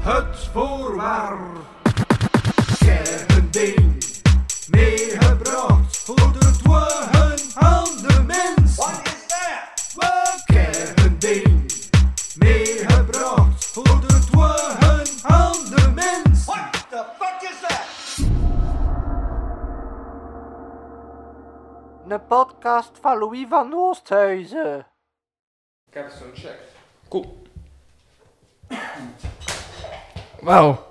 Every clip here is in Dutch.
Het voorwaar. Kernding. Meegebracht voor de dwagen aan de mens. Wat is dat? Kernding. Meegebracht voor de dwagen aan de mens. What the fuck is that? Een podcast van Louis van Oosthuizen. Ik heb zo'n check. Cool. Wauw.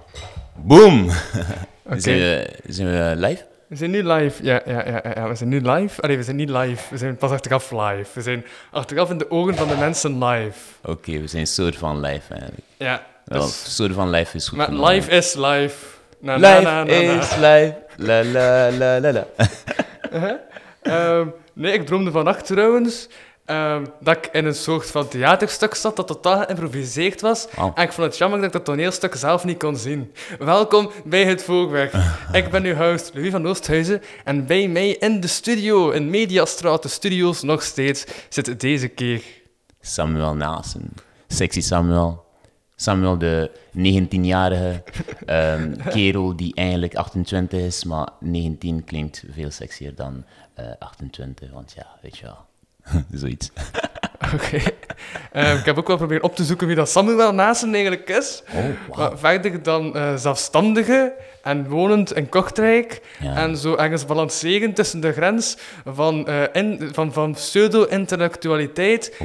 Boom! Oké. Zijn, we, zijn we live? We zijn nu live. Ja, ja, ja, ja, we zijn nu live. Allee, we zijn niet live. We zijn pas achteraf live. We zijn achteraf in de ogen van de mensen live. Oké, we zijn een soort van live eigenlijk. Ja. Wel, Dus, soort van live is goed. maar genomen. live is live. Na, Live na, na, na. is live. La la la la la. Ehm, nee, ik droomde vannacht trouwens ehm, dat ik in een soort van theaterstuk zat dat totaal geïmproviseerd was. Oh. En ik vond het jammer dat ik dat toneelstuk zelf niet kon zien. Welkom bij het Voorweg. ik ben uw host Louis van Oosthuizen en bij mij in de studio, in Mediastraat, de studio's nog steeds, zit deze keer... Samuel Naassen. Sexy Samuel. Samuel, de 19-jarige ehm, kerel die eigenlijk 28 is, maar 19 klinkt veel sexier dan eh, 28, want ja, weet je wel. Zoiets. Oké. Ehm, ik heb ook wel proberen op te zoeken wie dat Samuel Naassen eigenlijk is. Oh. Maar verder dan eh, zelfstandige en wonend in Kortrijk. Ja. En zo ergens balanceren tussen de grens van, eh, in, van, van pseudo-intellectualiteit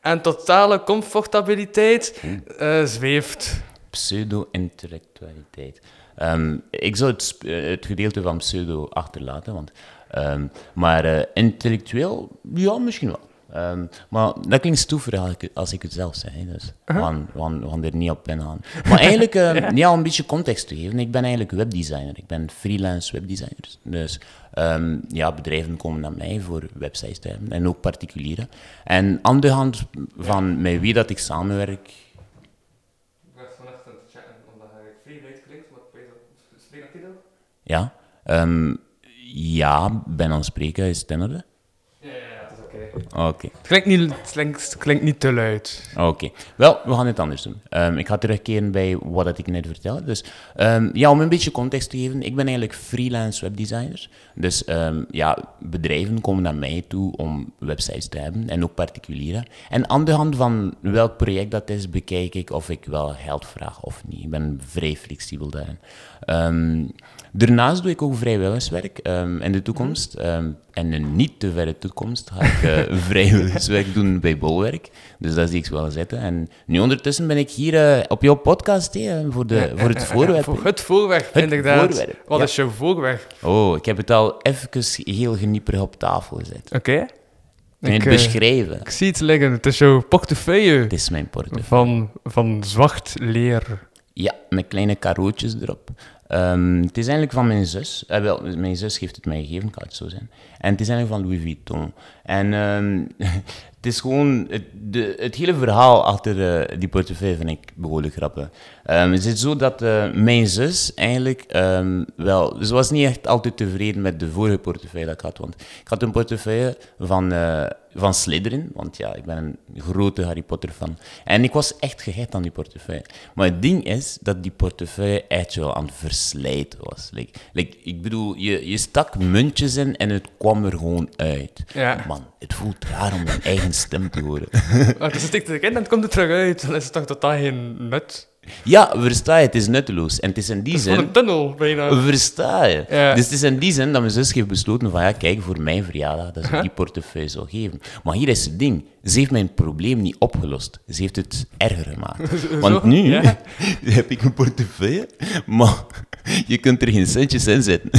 en totale comfortabiliteit eh, zweeft. Pseudo-intellectualiteit. Ehm, ik zou het, eh, het gedeelte van pseudo achterlaten, want, ehm, maar eh, intellectueel, ja, misschien wel. Ehm, maar dat klinkt stoever als ik, als ik het zelf zeg, hè, dus er niet op ingaan. Maar eigenlijk, ja, om een beetje context te geven, ik ben eigenlijk webdesigner. Ik ben freelance webdesigner. Dus ja, bedrijven komen naar mij voor websites te hebben, en ook particulieren. En aan de hand van met wie dat ik samenwerk, Ik was vannacht aan het chatten, omdat hij vrij luid klinkt, maar ik weet spreek dat niet Ja. Ehm, ja, het spreken, is het in orde? Ja, ja, ja, het is oké. Het klinkt niet, het klinkt, het klinkt niet te luid. oké. Wel, we gaan het anders doen. Ehm, ik ga terugkeren bij wat dat ik net vertelde. Dus ehm, ja, om een beetje context te geven, ik ben eigenlijk freelance webdesigner. Dus ehm, ja, bedrijven komen naar mij toe om websites te hebben, en ook particulieren. En aan de hand van welk project dat is, bekijk ik of ik wel geld vraag of niet. Ik ben vrij flexibel daarin. Daarnaast doe ik ook vrijwilligerswerk in de toekomst. En in niet te verre toekomst ga ik eh, vrijwilligerswerk doen bij Bolwerk. Dus dat zie ik wel zitten. En nu ondertussen ben ik hier eh, op jouw podcast voor, de, voor het voorwerp. Voor het voorweg, Het inderdaad. voorwerp, Wat ja. is jouw voorweg? Oh, ik heb het al even heel genieperig op tafel gezet. Oké. Je het Ik, eh, beschrijven? Ik zie het liggen. Het is jouw portefeuille Het is mijn portefeuille. van, van zwart leer. Ja, met kleine carootjes erop. Ehm, het is eigenlijk van mijn zus. Eh, wel, mijn zus heeft het mij gegeven, kan het zo zijn. En het is eigenlijk van Louis Vuitton. En ehm, het is gewoon... Het hele verhaal achter eh, die portefeuille vind ik behoorlijk grappig. Ehm, het is zo dat eh, mijn zus eigenlijk ehm, wel... Ze was niet echt altijd tevreden met de vorige portefeuille dat ik had. Want ik had een portefeuille van... eh, van Slytherin, want ja, ik ben een grote Harry Potter fan. En ik was echt gehecht aan die portefeuille. Maar het ding is dat die portefeuille echt wel aan het verslijten was. Like, like, ik bedoel, je, je stak muntjes in en het kwam er gewoon uit. Ja. Man, het voelt raar om mijn eigen stem te horen. Maar dus het stikt erin en het komt er terug uit. Dan is het toch totaal geen nut? Ja, versta je, het is nutteloos. En het is in die zin... een tunnel, bijna. Versta je? Ja. Dus het is in die zin dat mijn zus heeft besloten van ja, kijk, voor mijn verjaardag dat ze die portefeuille zou geven. Maar hier is het ding. Ze heeft mijn probleem niet opgelost. Ze heeft het erger gemaakt. Want nu Ja. heb ik een portefeuille, maar je kunt er geen centjes in zetten.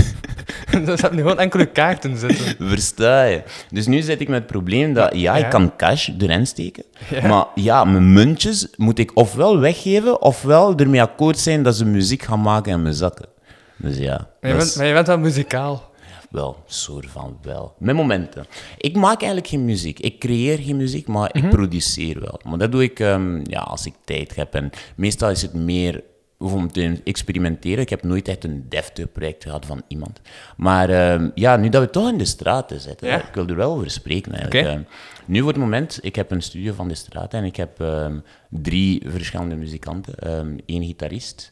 Er zaten nu gewoon enkele kaarten zitten. Versta je? Dus nu zit ik met het probleem dat ja, ik kan cash erin steken, maar ja, mijn muntjes moet ik ofwel weggeven, ofwel ermee akkoord zijn dat ze muziek gaan maken in mijn zakken. Dus ja, Maar je, bent, maar je bent wel muzikaal. Wel, soort van wel. Met momenten. Ik maak eigenlijk geen muziek. Ik creëer geen muziek, maar Mhm. ik produceer wel. Maar dat doe ik ehm, ja, als ik tijd heb. En meestal is het meer om te experimenteren. Ik heb nooit echt een deftig project gehad van iemand. Maar ehm, ja, nu dat we toch in de straten zitten, Ja. ik wil er wel over spreken eigenlijk. Ehm, nu voor het moment, ik heb een studio van de straat en ik heb ehm, drie verschillende muzikanten. Één gitarist,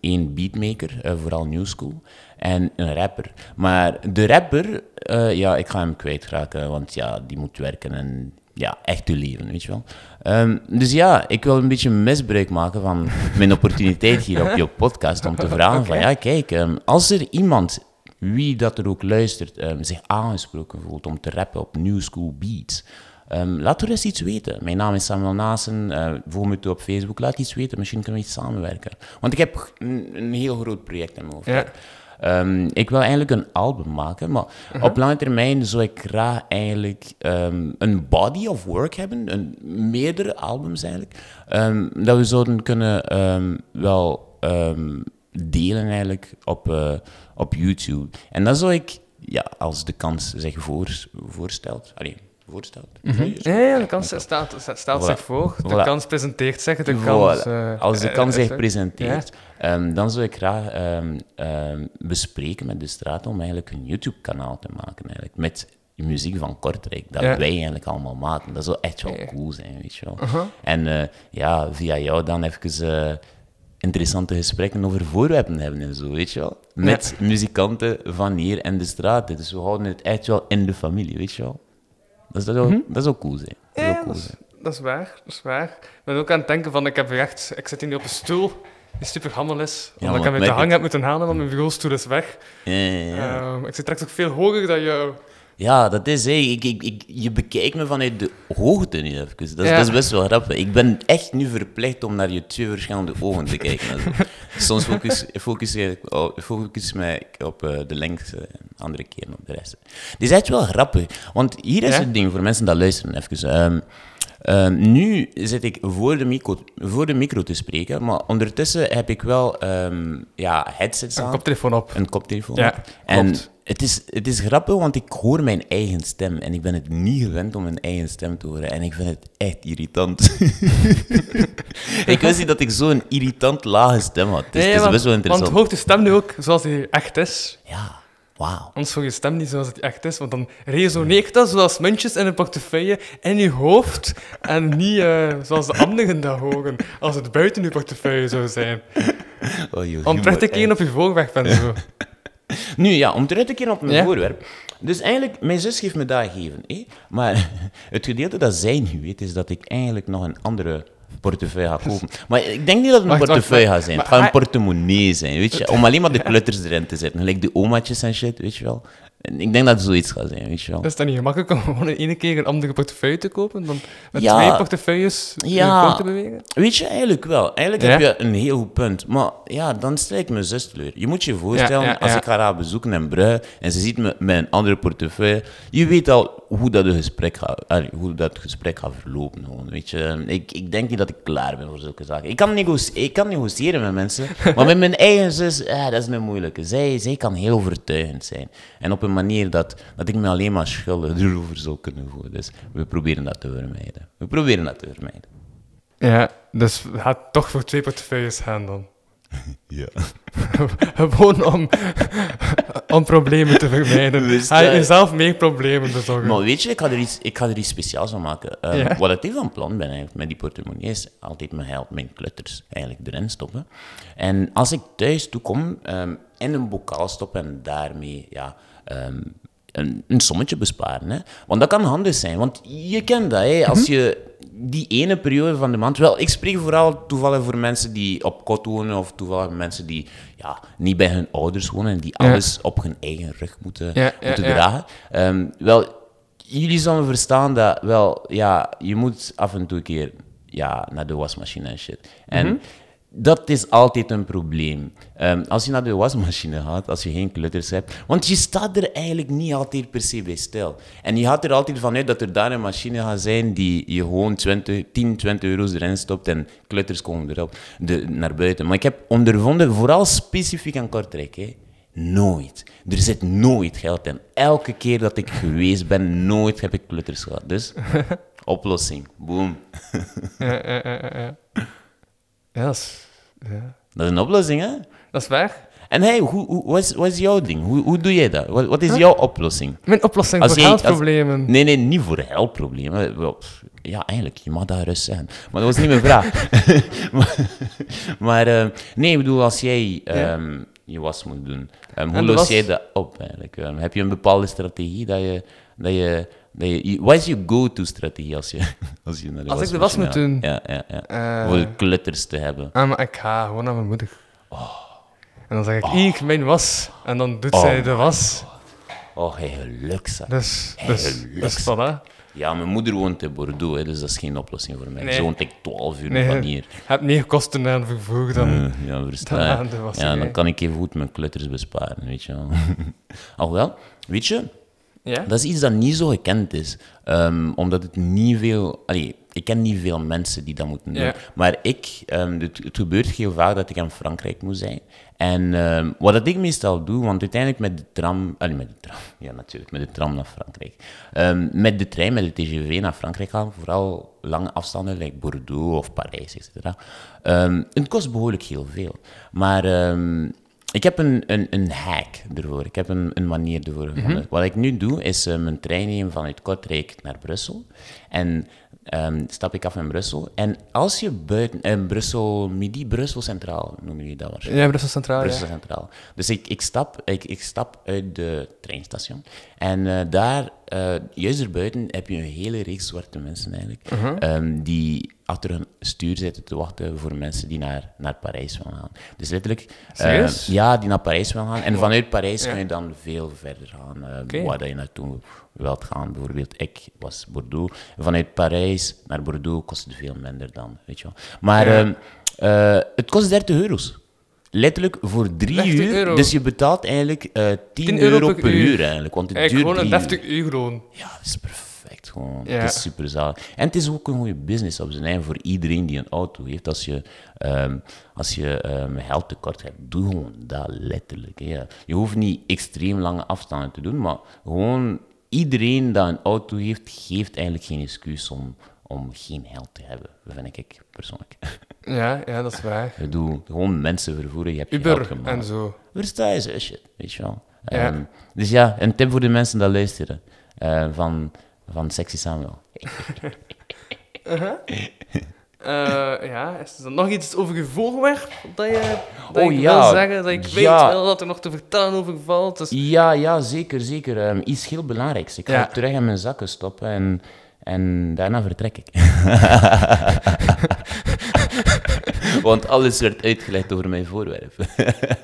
één beatmaker, eh, vooral new school, en een rapper. Maar de rapper, eh, ja, ik ga hem kwijtraken, want ja, die moet werken en ja, echt te leven, weet je wel. Ehm, dus ja, ik wil een beetje misbruik maken van mijn opportuniteit hier op je podcast om te vragen van, ja, kijk, ehm, als er iemand, wie dat er ook luistert, ehm, zich aangesproken voelt om te rappen op new school beats, laat er eens iets weten. Mijn naam is Samuel Nasen, eh volg me toe op Facebook, laat iets weten, misschien kunnen we iets samenwerken. Want ik heb een, een heel groot project in mijn hoofd. Ja. Ehm, ik wil eigenlijk een album maken, maar op lange termijn zou ik graag eigenlijk ehm, een body of work hebben, een, meerdere albums eigenlijk, ehm, dat we zouden kunnen wel delen eigenlijk op, eh, op YouTube. En dan zou ik, ja, als de kans zich voor, voorstelt, allee, voorstelt, Ja, ja, de kans stelt, stelt zich voor. De Voilà. kans presenteert zich. De Voilà. kans, eh, Als de kans eh, zich eh, presenteert, ehm, dan zou ik graag ehm, ehm, bespreken met de straat om eigenlijk een YouTube-kanaal te maken. Eigenlijk, met muziek van Kortrijk, dat Ja. wij eigenlijk allemaal maken. Dat zou echt wel cool zijn, weet je wel. Uh-huh. En ja, via jou dan even interessante gesprekken over voorwerpen hebben en zo, weet je wel. Met muzikanten van hier en de straat. Dus we houden het echt wel in de familie, weet je wel. Dus dat zou, dat zou cool zijn. Dat zou. Ja, cool dat is, dat is waar. Dat is waar. Ik ben ook aan het denken van, ik heb echt, ik zit hier nu op een stoel die super gammel is. Ja, Omdat ik hem uit de hang heb moeten halen, want mijn bureaustoel is weg. Ja. Ehm, ik zit direct ook veel hoger dan jou. Ja, dat is, hé. Ik, ik, ik, je bekijkt me vanuit de hoogte nu even. Dat is, Ja. dat is best wel grappig. Ik ben echt nu verplicht om naar je twee verschillende ogen te kijken. Soms focus, focus, ik- oh, focus mij op eh, de lengte, en andere keer op de rest. Het is echt wel grappig, want hier is Ja? het ding voor mensen dat luisteren even. Ehm, ehm, nu zit ik voor de, micro, voor de micro te spreken, maar ondertussen heb ik wel ehm, ja, headsets Een aan. koptelefoon op. Een koptelefoon. Ja, op. En. Het is, het is grappig, want ik hoor mijn eigen stem. En ik ben het niet gewend om mijn eigen stem te horen. En ik vind het echt irritant. ik wist niet dat ik zo'n irritant lage stem had. Nee, het is want- best wel Want interessant. hoort je stem nu ook zoals die echt is. Ja, wauw. Anders hoor je stem niet zoals het echt is, want dan resoneert dat zoals muntjes in een portefeuille in je hoofd en niet eh, zoals de anderen dat horen, als het buiten je portefeuille zou zijn. Oh, joh, Om terug te keren op je voorweg en zo. Nu ja, om terug te keren op mijn Ja. voorwerp. Dus eigenlijk, mijn zus heeft me dat gegeven. hè? Maar het gedeelte dat zij niet weet, is dat ik eigenlijk nog een andere portefeuille ga kopen. Maar ik denk niet dat het een Wacht, portefeuille gaat zijn. maar Het gaat een portemonnee zijn, weet je. Om alleen maar de klutters erin te zetten. Gelijk de omaatjes en shit, weet je wel. Ik denk dat het zoiets gaat zijn, weet je wel. Is dan niet gemakkelijk om gewoon in één keer een andere portefeuille te kopen, dan met Ja. twee portefeuilles Ja. te bewegen? Weet je, eigenlijk wel. Eigenlijk Ja? heb je een heel goed punt. Maar ja, dan stel ik mijn zus teleur. Je moet je voorstellen, als ik haar ga bezoeken in Brugge en ze ziet me met een andere portefeuille, je weet al hoe dat, het gesprek gaat, allee, hoe dat gesprek gaat verlopen. Gewoon, weet je. Ik, ik denk niet dat ik klaar ben voor zulke zaken. Ik kan, negoci- ik kan negociëren met mensen, maar met mijn eigen zus, ja, dat is een moeilijke. Zij, zij kan heel overtuigend zijn. En op een manier dat, dat ik me alleen maar schuldig erover zou kunnen voelen. Dus we proberen dat te vermijden. We proberen dat te vermijden. Ja, dus het gaat toch voor twee portefeuilles gaan dan. Ja. Gewoon om, om problemen te vermijden. Je hij- jezelf meer problemen bezorgen. Maar weet je, ik ga er iets, ik ga er iets speciaals van maken. Ehm, Ja. Wat ik van plan ben eigenlijk, met die portemonnee is altijd mijn geld, mijn klutters eigenlijk erin stoppen. En als ik thuis toekom, ehm in een bokaal stoppen en daarmee ja, ehm, een, een sommetje besparen. Hè? Want dat kan handig zijn, want je kent dat. Hè? Als je die ene periode van de maand... Wel, ik spreek vooral toevallig voor mensen die op kot wonen of toevallig mensen die ja, niet bij hun ouders wonen en die Ja. alles op hun eigen rug moeten, Ja, moeten dragen. Ehm, wel, jullie zullen verstaan dat, wel, ja, je moet af en toe een keer ja, naar de wasmachine en shit. En Mhm. Dat is altijd een probleem. Ehm, als je naar de wasmachine gaat, als je geen klutters hebt, want je staat er eigenlijk niet altijd per se bij stil. En je gaat er altijd vanuit dat er daar een machine gaat zijn die je gewoon 20, 10, 20 euro's erin stopt en klutters komen erop de, naar buiten. Maar ik heb ondervonden, vooral specifiek aan Kortrijk, hè, Nooit. Er zit nooit geld in. Elke keer dat ik geweest ben, nooit heb ik klutters gehad. Dus, oplossing. Boom. Ja, ja, ja, ja, ja. Ja, dat is, een oplossing, hè? Dat is waar. En hey, hoe, hoe, wat, is, wat is jouw ding? Hoe, hoe doe jij dat? Wat, wat is jouw oplossing? Mijn oplossing Als voor jij- als- geldproblemen. Nee, nee, niet voor geldproblemen. Ja, eigenlijk, je mag dat gerust zijn. Maar dat was niet mijn vraag. maar maar, eh, nee, ik bedoel, als jij ehm, je was moet doen, ehm, hoe los was- jij dat op eigenlijk? Ehm, heb je een bepaalde strategie dat je... Dat je je, je- wat is je go-to-strategie als je, als je naar de Als ik de was moet doen? Ja, ja, ja. Eh, Voor de klutters te hebben. Ah, maar ik ga gewoon naar mijn moeder. En dan zeg ik, hier, mijn was. En dan doet Oh zij de was. Oh, hey, geluk, zeg. Dus, Hey, dus, geluk. dus voilà. Ja, mijn moeder woont in Bordeaux, hè, dus dat is geen oplossing voor mij. Nee. Ze woont ik 12 uur Nee, van hier. Heb meer kosten aan vervoer dan... Eh, ja, dan aan de wasserij. Ja, dan kan ik even goed mijn klutters besparen, weet je wel. Alhoewel, weet je, Ja? dat is iets dat niet zo gekend is. Ehm, omdat het niet veel... Allee, ik ken niet veel mensen die dat moeten doen. Ja. Maar ik, ehm, het, het gebeurt heel vaak dat ik in Frankrijk moet zijn. En ehm, wat dat ik meestal doe, want uiteindelijk met de tram... Allee, met de tram, ja natuurlijk, met de tram naar Frankrijk. Met de trein, met de TGV naar Frankrijk gaan, vooral lange afstanden, like Bordeaux of Parijs, etc. Het kost behoorlijk heel veel. Maar... ik heb een, een, een hack ervoor. Ik heb een, een manier ervoor gevonden. Wat ik nu doe, is eh, mijn trein nemen vanuit Kortrijk naar Brussel. En ehm, stap ik af in Brussel. En als je buiten... eh, Brussel Midi, Brussel Centraal noemen jullie dat waarschijnlijk. Ja, Brussel Centraal, ja. Brussel Centraal. Dus ik, ik, stap, ik, ik stap uit de treinstation. En eh, daar, eh, juist erbuiten, heb je een hele reeks zwarte mensen eigenlijk. Uh-huh. ehm, die achter hun stuur zitten te wachten voor mensen die naar, naar Parijs willen gaan. Dus letterlijk... eh, Serieus? ja, die naar Parijs willen gaan. En vanuit Parijs Ja. kun je dan veel verder gaan. eh, Oké. Waar dat je naartoe wilt gaan. Bijvoorbeeld, ik was Bordeaux. Vanuit Parijs naar Bordeaux kost het veel minder dan, weet je wel. Maar Ja. ehm, eh, het kost 30 euro's. Letterlijk voor drie 30 uur. euro. Dus je betaalt eigenlijk eh 10, 10 euro, euro per, per uur. uur. eigenlijk. Want het Eigenlijk duurt gewoon een uur. gewoon. Ja, dat is perfect gewoon. Ja. Het is super zalig. En het is ook een goede business op zijn eigen voor iedereen die een auto heeft. Als je, ehm, als je ehm, geld tekort hebt, doe gewoon dat letterlijk. Ja. Je hoeft niet extreem lange afstanden te doen, maar gewoon iedereen dat een auto heeft, geeft eigenlijk geen excuus om, om geen geld te hebben, vind ik persoonlijk. Ja, ja, dat is waar. Ik bedoel, gewoon mensen vervoeren, je hebt je Uber en zo. Versta je shit, weet je wel. Ja. Ehm, dus ja, een tip voor de mensen die luisteren. eh, van, van Sexy Samuel. Eh, ja, is er nog iets over je voorwerp dat je, dat Oh, ik ja. wil zeggen? Dat ik weet wel dat er nog te vertellen over valt. Dus... Ja, ja, zeker, zeker. Ehm, iets heel belangrijks. Ik ga Ja. het terug in mijn zakken stoppen en, en daarna vertrek ik. Want alles werd uitgelegd over mijn voorwerp.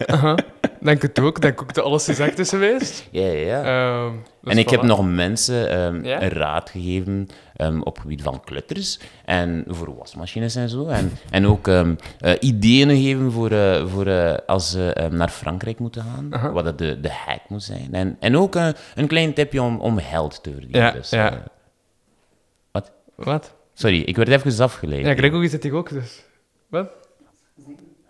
Aha. Denk het ook. Denk ook dat alles gezegd is geweest. ja, ja, ja. Ehm, dus en ik heb nog mensen ehm, Ja? een raad gegeven ehm, op het gebied van klutters en voor wasmachines en zo. En, en ook ehm, eh, ideeën gegeven voor, eh, voor eh, als ze naar Frankrijk moeten gaan, wat dat de, de hack moet zijn. En, en ook een klein tipje om, om geld te verdienen. Ja, dus, ja. Wat? Sorry, ik werd even afgeleid. Ja, Gregor zit hier ook, dus... Wat?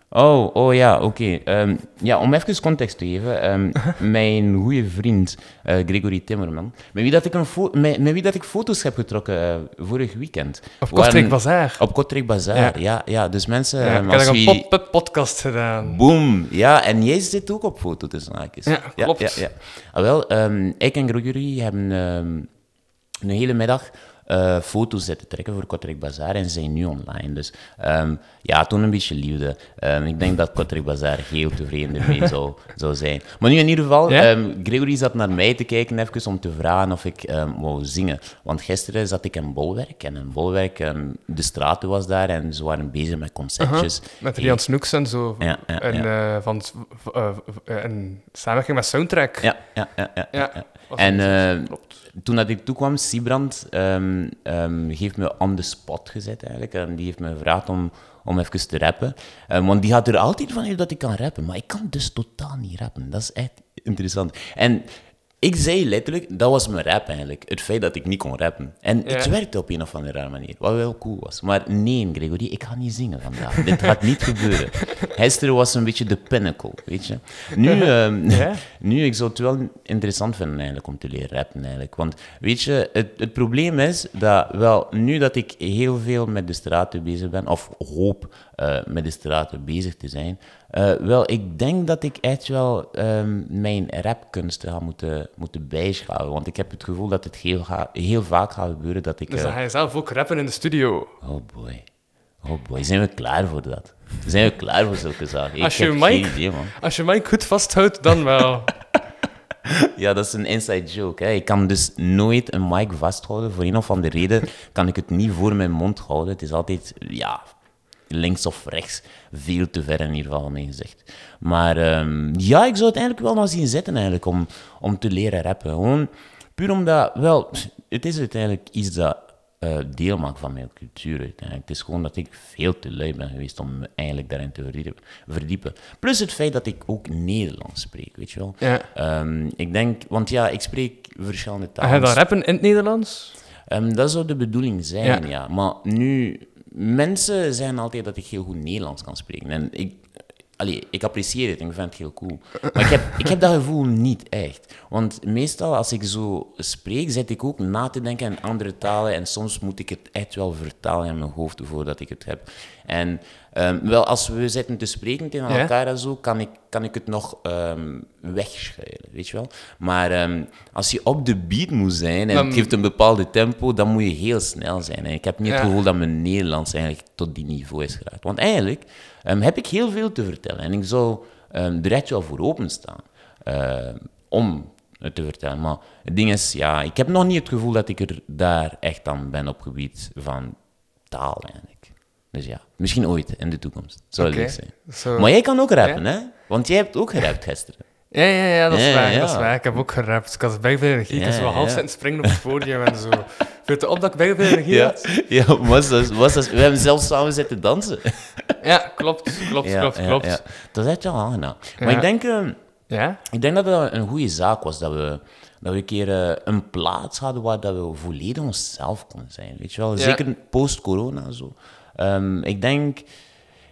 Oh, oh ja, oké. Ehm, ja, om even context te geven. ehm, mijn goede vriend eh, Gregory Timmerman, met wie, dat ik een met, met wie dat ik foto's heb getrokken eh, vorig weekend. Op Kortrijk Bazaar. Op Kortrijk Bazaar, Ja. ja. ja, Dus mensen, Ja, ehm, ik heb een wie- pop-up podcast gedaan. Boom, ja, en jij zit ook op foto tussen haakjes. Ja, klopt. Ja, ja, Ah, wel, ik en Gregory hebben een hele middag eh, foto's zitten trekken voor Kortrijk Bazaar en zijn nu online. Dus ehm, ja, toen een beetje liefde. Ehm, ik denk dat Kortrijk Bazaar heel tevreden ermee zou, zou zijn. Maar nu in ieder geval, Ja? ehm, Gregory zat naar mij te kijken even om te vragen of ik wou zingen. Want gisteren zat ik in Bolwerk en in Bolwerk, de straten was daar en ze waren bezig met concertjes. Met Rian Snoeks en zo. Ja, ja, en, eh, van, en samenwerking met Soundtrack. Ja, ja, ja. ja, En eh, toen dat ik toekwam, Siebrand ehm, ehm, heeft me on the spot gezet eigenlijk. En die heeft me gevraagd om, om even te rappen. Eh, want die had er altijd van uit dat ik kan rappen. Maar ik kan dus totaal niet rappen. Dat is echt interessant. En ik zei letterlijk, dat was mijn rap eigenlijk. Het feit dat ik niet kon rappen. En Ja. het werkte op een of andere rare manier, wat wel cool was. Maar nee, Gregory, ik ga niet zingen vandaag. Dit gaat niet gebeuren. Hester was een beetje de pinnacle, weet je. Nu, ehm, Ja? nu, ik zou het wel interessant vinden eigenlijk om te leren rappen eigenlijk. Want weet je, het, het probleem is dat wel, nu dat ik heel veel met de straten bezig ben, of hoop eh, met de straten bezig te zijn, eh, wel, ik denk dat ik echt wel ehm, mijn rapkunsten ga moeten, moeten bijschalen. Want ik heb het gevoel dat het heel, heel vaak gaat gebeuren dat ik... Dus eh, dan ga je zelf ook rappen in de studio. oh boy. Oh boy, zijn we klaar voor dat? Zijn we klaar voor zulke zaken? Ik Als je heb mic- geen idee, man. Als je mic goed vasthoudt, dan wel. Ja, dat is een inside joke. Hè. Ik kan dus nooit een mic vasthouden. Voor een of andere reden kan ik het niet voor mijn mond houden. Het is altijd, ja, links of rechts. Veel te ver in ieder geval, mijn gezegd. Maar ehm, ja, ik zou het eigenlijk wel nog zien zitten eigenlijk, om, om te leren rappen. Gewoon puur omdat, wel, het is uiteindelijk iets dat eh, deel maakt van mijn cultuur uiteindelijk. Het is gewoon dat ik veel te lui ben geweest om me eigenlijk daarin te verdiepen-. Plus het feit dat ik ook Nederlands spreek, weet je wel. Ja. Ehm, ik denk, want ja, ik spreek verschillende Ga je talen. dan rappen in het Nederlands? Ehm, dat zou de bedoeling zijn, Ja. ja. Maar nu, mensen zeggen altijd dat ik heel goed Nederlands kan spreken. En ik, allee, ik apprecieer het en ik vind het heel cool. Maar ik heb, ik heb dat gevoel niet echt. Want meestal als ik zo spreek, zit ik ook na te denken aan andere talen. En soms moet ik het echt wel vertalen in mijn hoofd voordat ik het heb. En ehm, wel, als we zitten te spreken tegen Ja. elkaar en zo, kan ik, kan ik het nog ehm wegschuilen, weet je wel. Maar ehm, als je op de beat moet zijn en Dan- het geeft een bepaalde tempo, dan moet je heel snel zijn. En ik heb niet het gevoel dat mijn Nederlands eigenlijk tot die niveau is geraakt. Want eigenlijk heb ik heel veel te vertellen. En ik zou er echt wel voor openstaan ehm, om het te vertellen. Maar het ding is, ja, ik heb nog niet het gevoel dat ik er daar echt aan ben op gebied van taal eigenlijk. Dus ja, misschien ooit in de toekomst. Zou Oké. leuk zijn. Maar jij kan ook rappen, hè? Want jij hebt ook gerapt gisteren. Ja, ja, ja, dat is Ja, waar. ja. Dat is waar. Ik heb ook gerapt. Ik had bij veel energie. Ja, half zitten springen op het podium en zo. Viel het op dat ik bij veel energie Ja, had? ja was dat, was dat, we hebben zelfs samen zitten dansen. Ja, klopt, klopt, klopt, klopt. Dat is echt wel aangenaam. Maar ik denk, eh, Ja? ik denk dat het een goede zaak was dat we, dat we een keer eh, een plaats hadden waar dat we volledig onszelf konden zijn. Weet je wel? Zeker post-corona zo. Ehm, ik, denk,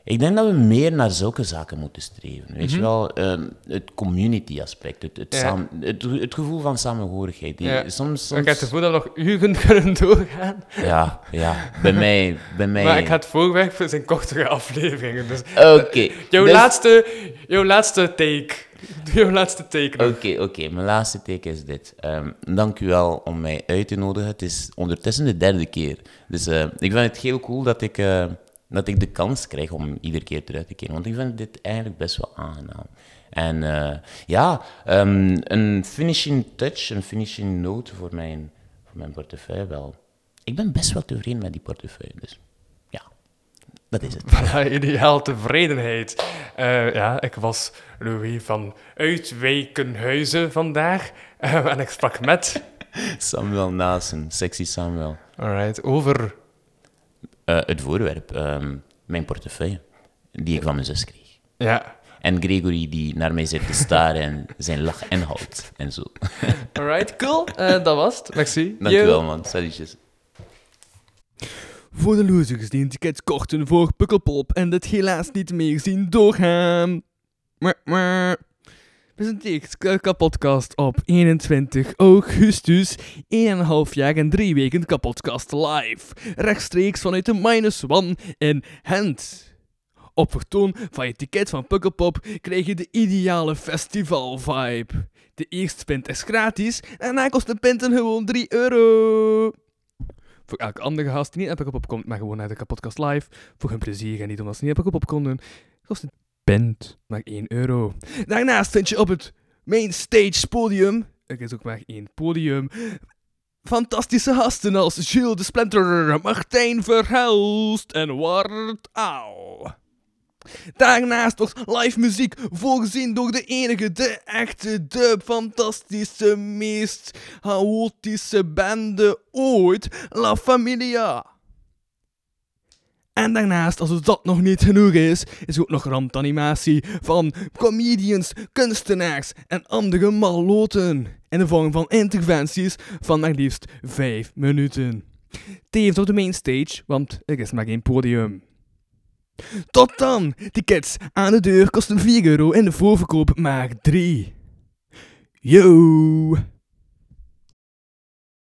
ik denk dat we meer naar zulke zaken moeten streven. Weet je wel? Ehm, het community-aspect, het, het, Mhm. Ja. het, het gevoel van samenhorigheid. Die, Ja. Soms, Ik soms, heb het gevoel dat we nog uren kunnen doorgaan. ja, ja, bij mij... Bij mij Maar ik ga het voorwerk voor zijn kortere afleveringen. Dus Oké. jouw, dus- laatste, jouw laatste take. Doe jouw laatste take nog. Oké, oké. Mijn laatste teken is dit. Ehm, dank u wel om mij uit te nodigen. Het is ondertussen de derde keer. Dus eh, ik vind het heel cool dat ik, eh, dat ik de kans krijg om iedere keer terug te keren. Want ik vind dit eigenlijk best wel aangenaam. En eh, ja, ehm, een finishing touch, een finishing note voor mijn, voor mijn portefeuille wel. Ik ben best wel tevreden met die portefeuille. Dus dat is het. Voilà, ideaal tevredenheid. Eh, ja, ik was Louis van Uitwijkenhuizen vandaag. En ik sprak met... Samuel Naassen, sexy Samuel. Alright, over... Eh, het voorwerp, ehm, mijn portefeuille, die ik van mijn zus kreeg. Ja, En Gregory die naar mij zit te staren en zijn lach inhoudt en zo. alright, cool. Eh, dat was het. Merci. Dank Yo. u wel, man. Salutjes. Voor de losers die een ticket kochten voor Pukkelpop en dit helaas niet meer zien doorgaan. Mwah. Presenteert Kapodcast op 21 augustus. 1,5 jaar en 3 weken Kapodcast live. Rechtstreeks vanuit de Minus One in Gent. Op vertoon van je ticket van Pukkelpop krijg je de ideale festival-vibe. De eerste pint is gratis en daarna kost de pinten gewoon 3 euro. Voor elke andere gast die niet naar Pukkelpop komt, maar gewoon naar de Kapodcast live. Voor hun plezier en niet omdat ze niet Pukkelpop konden, kost het pint maar 1 euro. Daarnaast vind je op het main stage podium, er is ook maar één podium, fantastische gasten als Jules de Splinter, Martijn Verhelst en Wart Aal. Daarnaast wordt live muziek voorzien door de enige, de echte, de fantastische, meest chaotische bande ooit, La Familia. En daarnaast, als het dat nog niet genoeg is, is ook nog randanimatie van comedians, kunstenaars en andere malloten. In de vorm van interventies van maar liefst 5 minuten. Tevens op de mainstage, want er is maar geen podium. Tot dan! Tickets aan de deur kosten 4 euro en de voorverkoop maar 3. Yo!